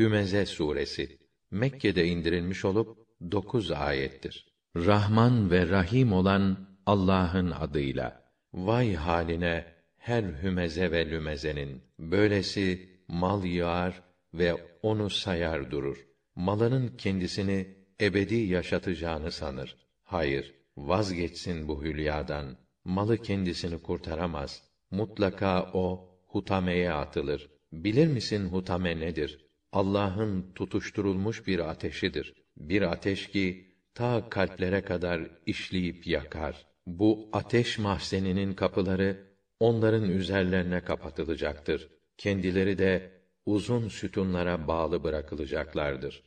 Hümeze suresi Mekke'de indirilmiş olup dokuz ayettir. Rahman ve Rahim olan Allah'ın adıyla. Vay haline her hümeze ve lümezenin. Böylesi mal yağar ve onu sayar durur. Malının kendisini ebedi yaşatacağını sanır. Hayır, vazgeçsin bu hülyadan. Malı kendisini kurtaramaz. Mutlaka o hutameye atılır. Bilir misin hutame nedir? Allah'ın tutuşturulmuş bir ateşidir. Bir ateş ki ta kalplere kadar işleyip yakar. Bu ateş mahzeninin kapıları onların üzerlerine kapatılacaktır. Kendileri de uzun sütunlara bağlı bırakılacaklardır.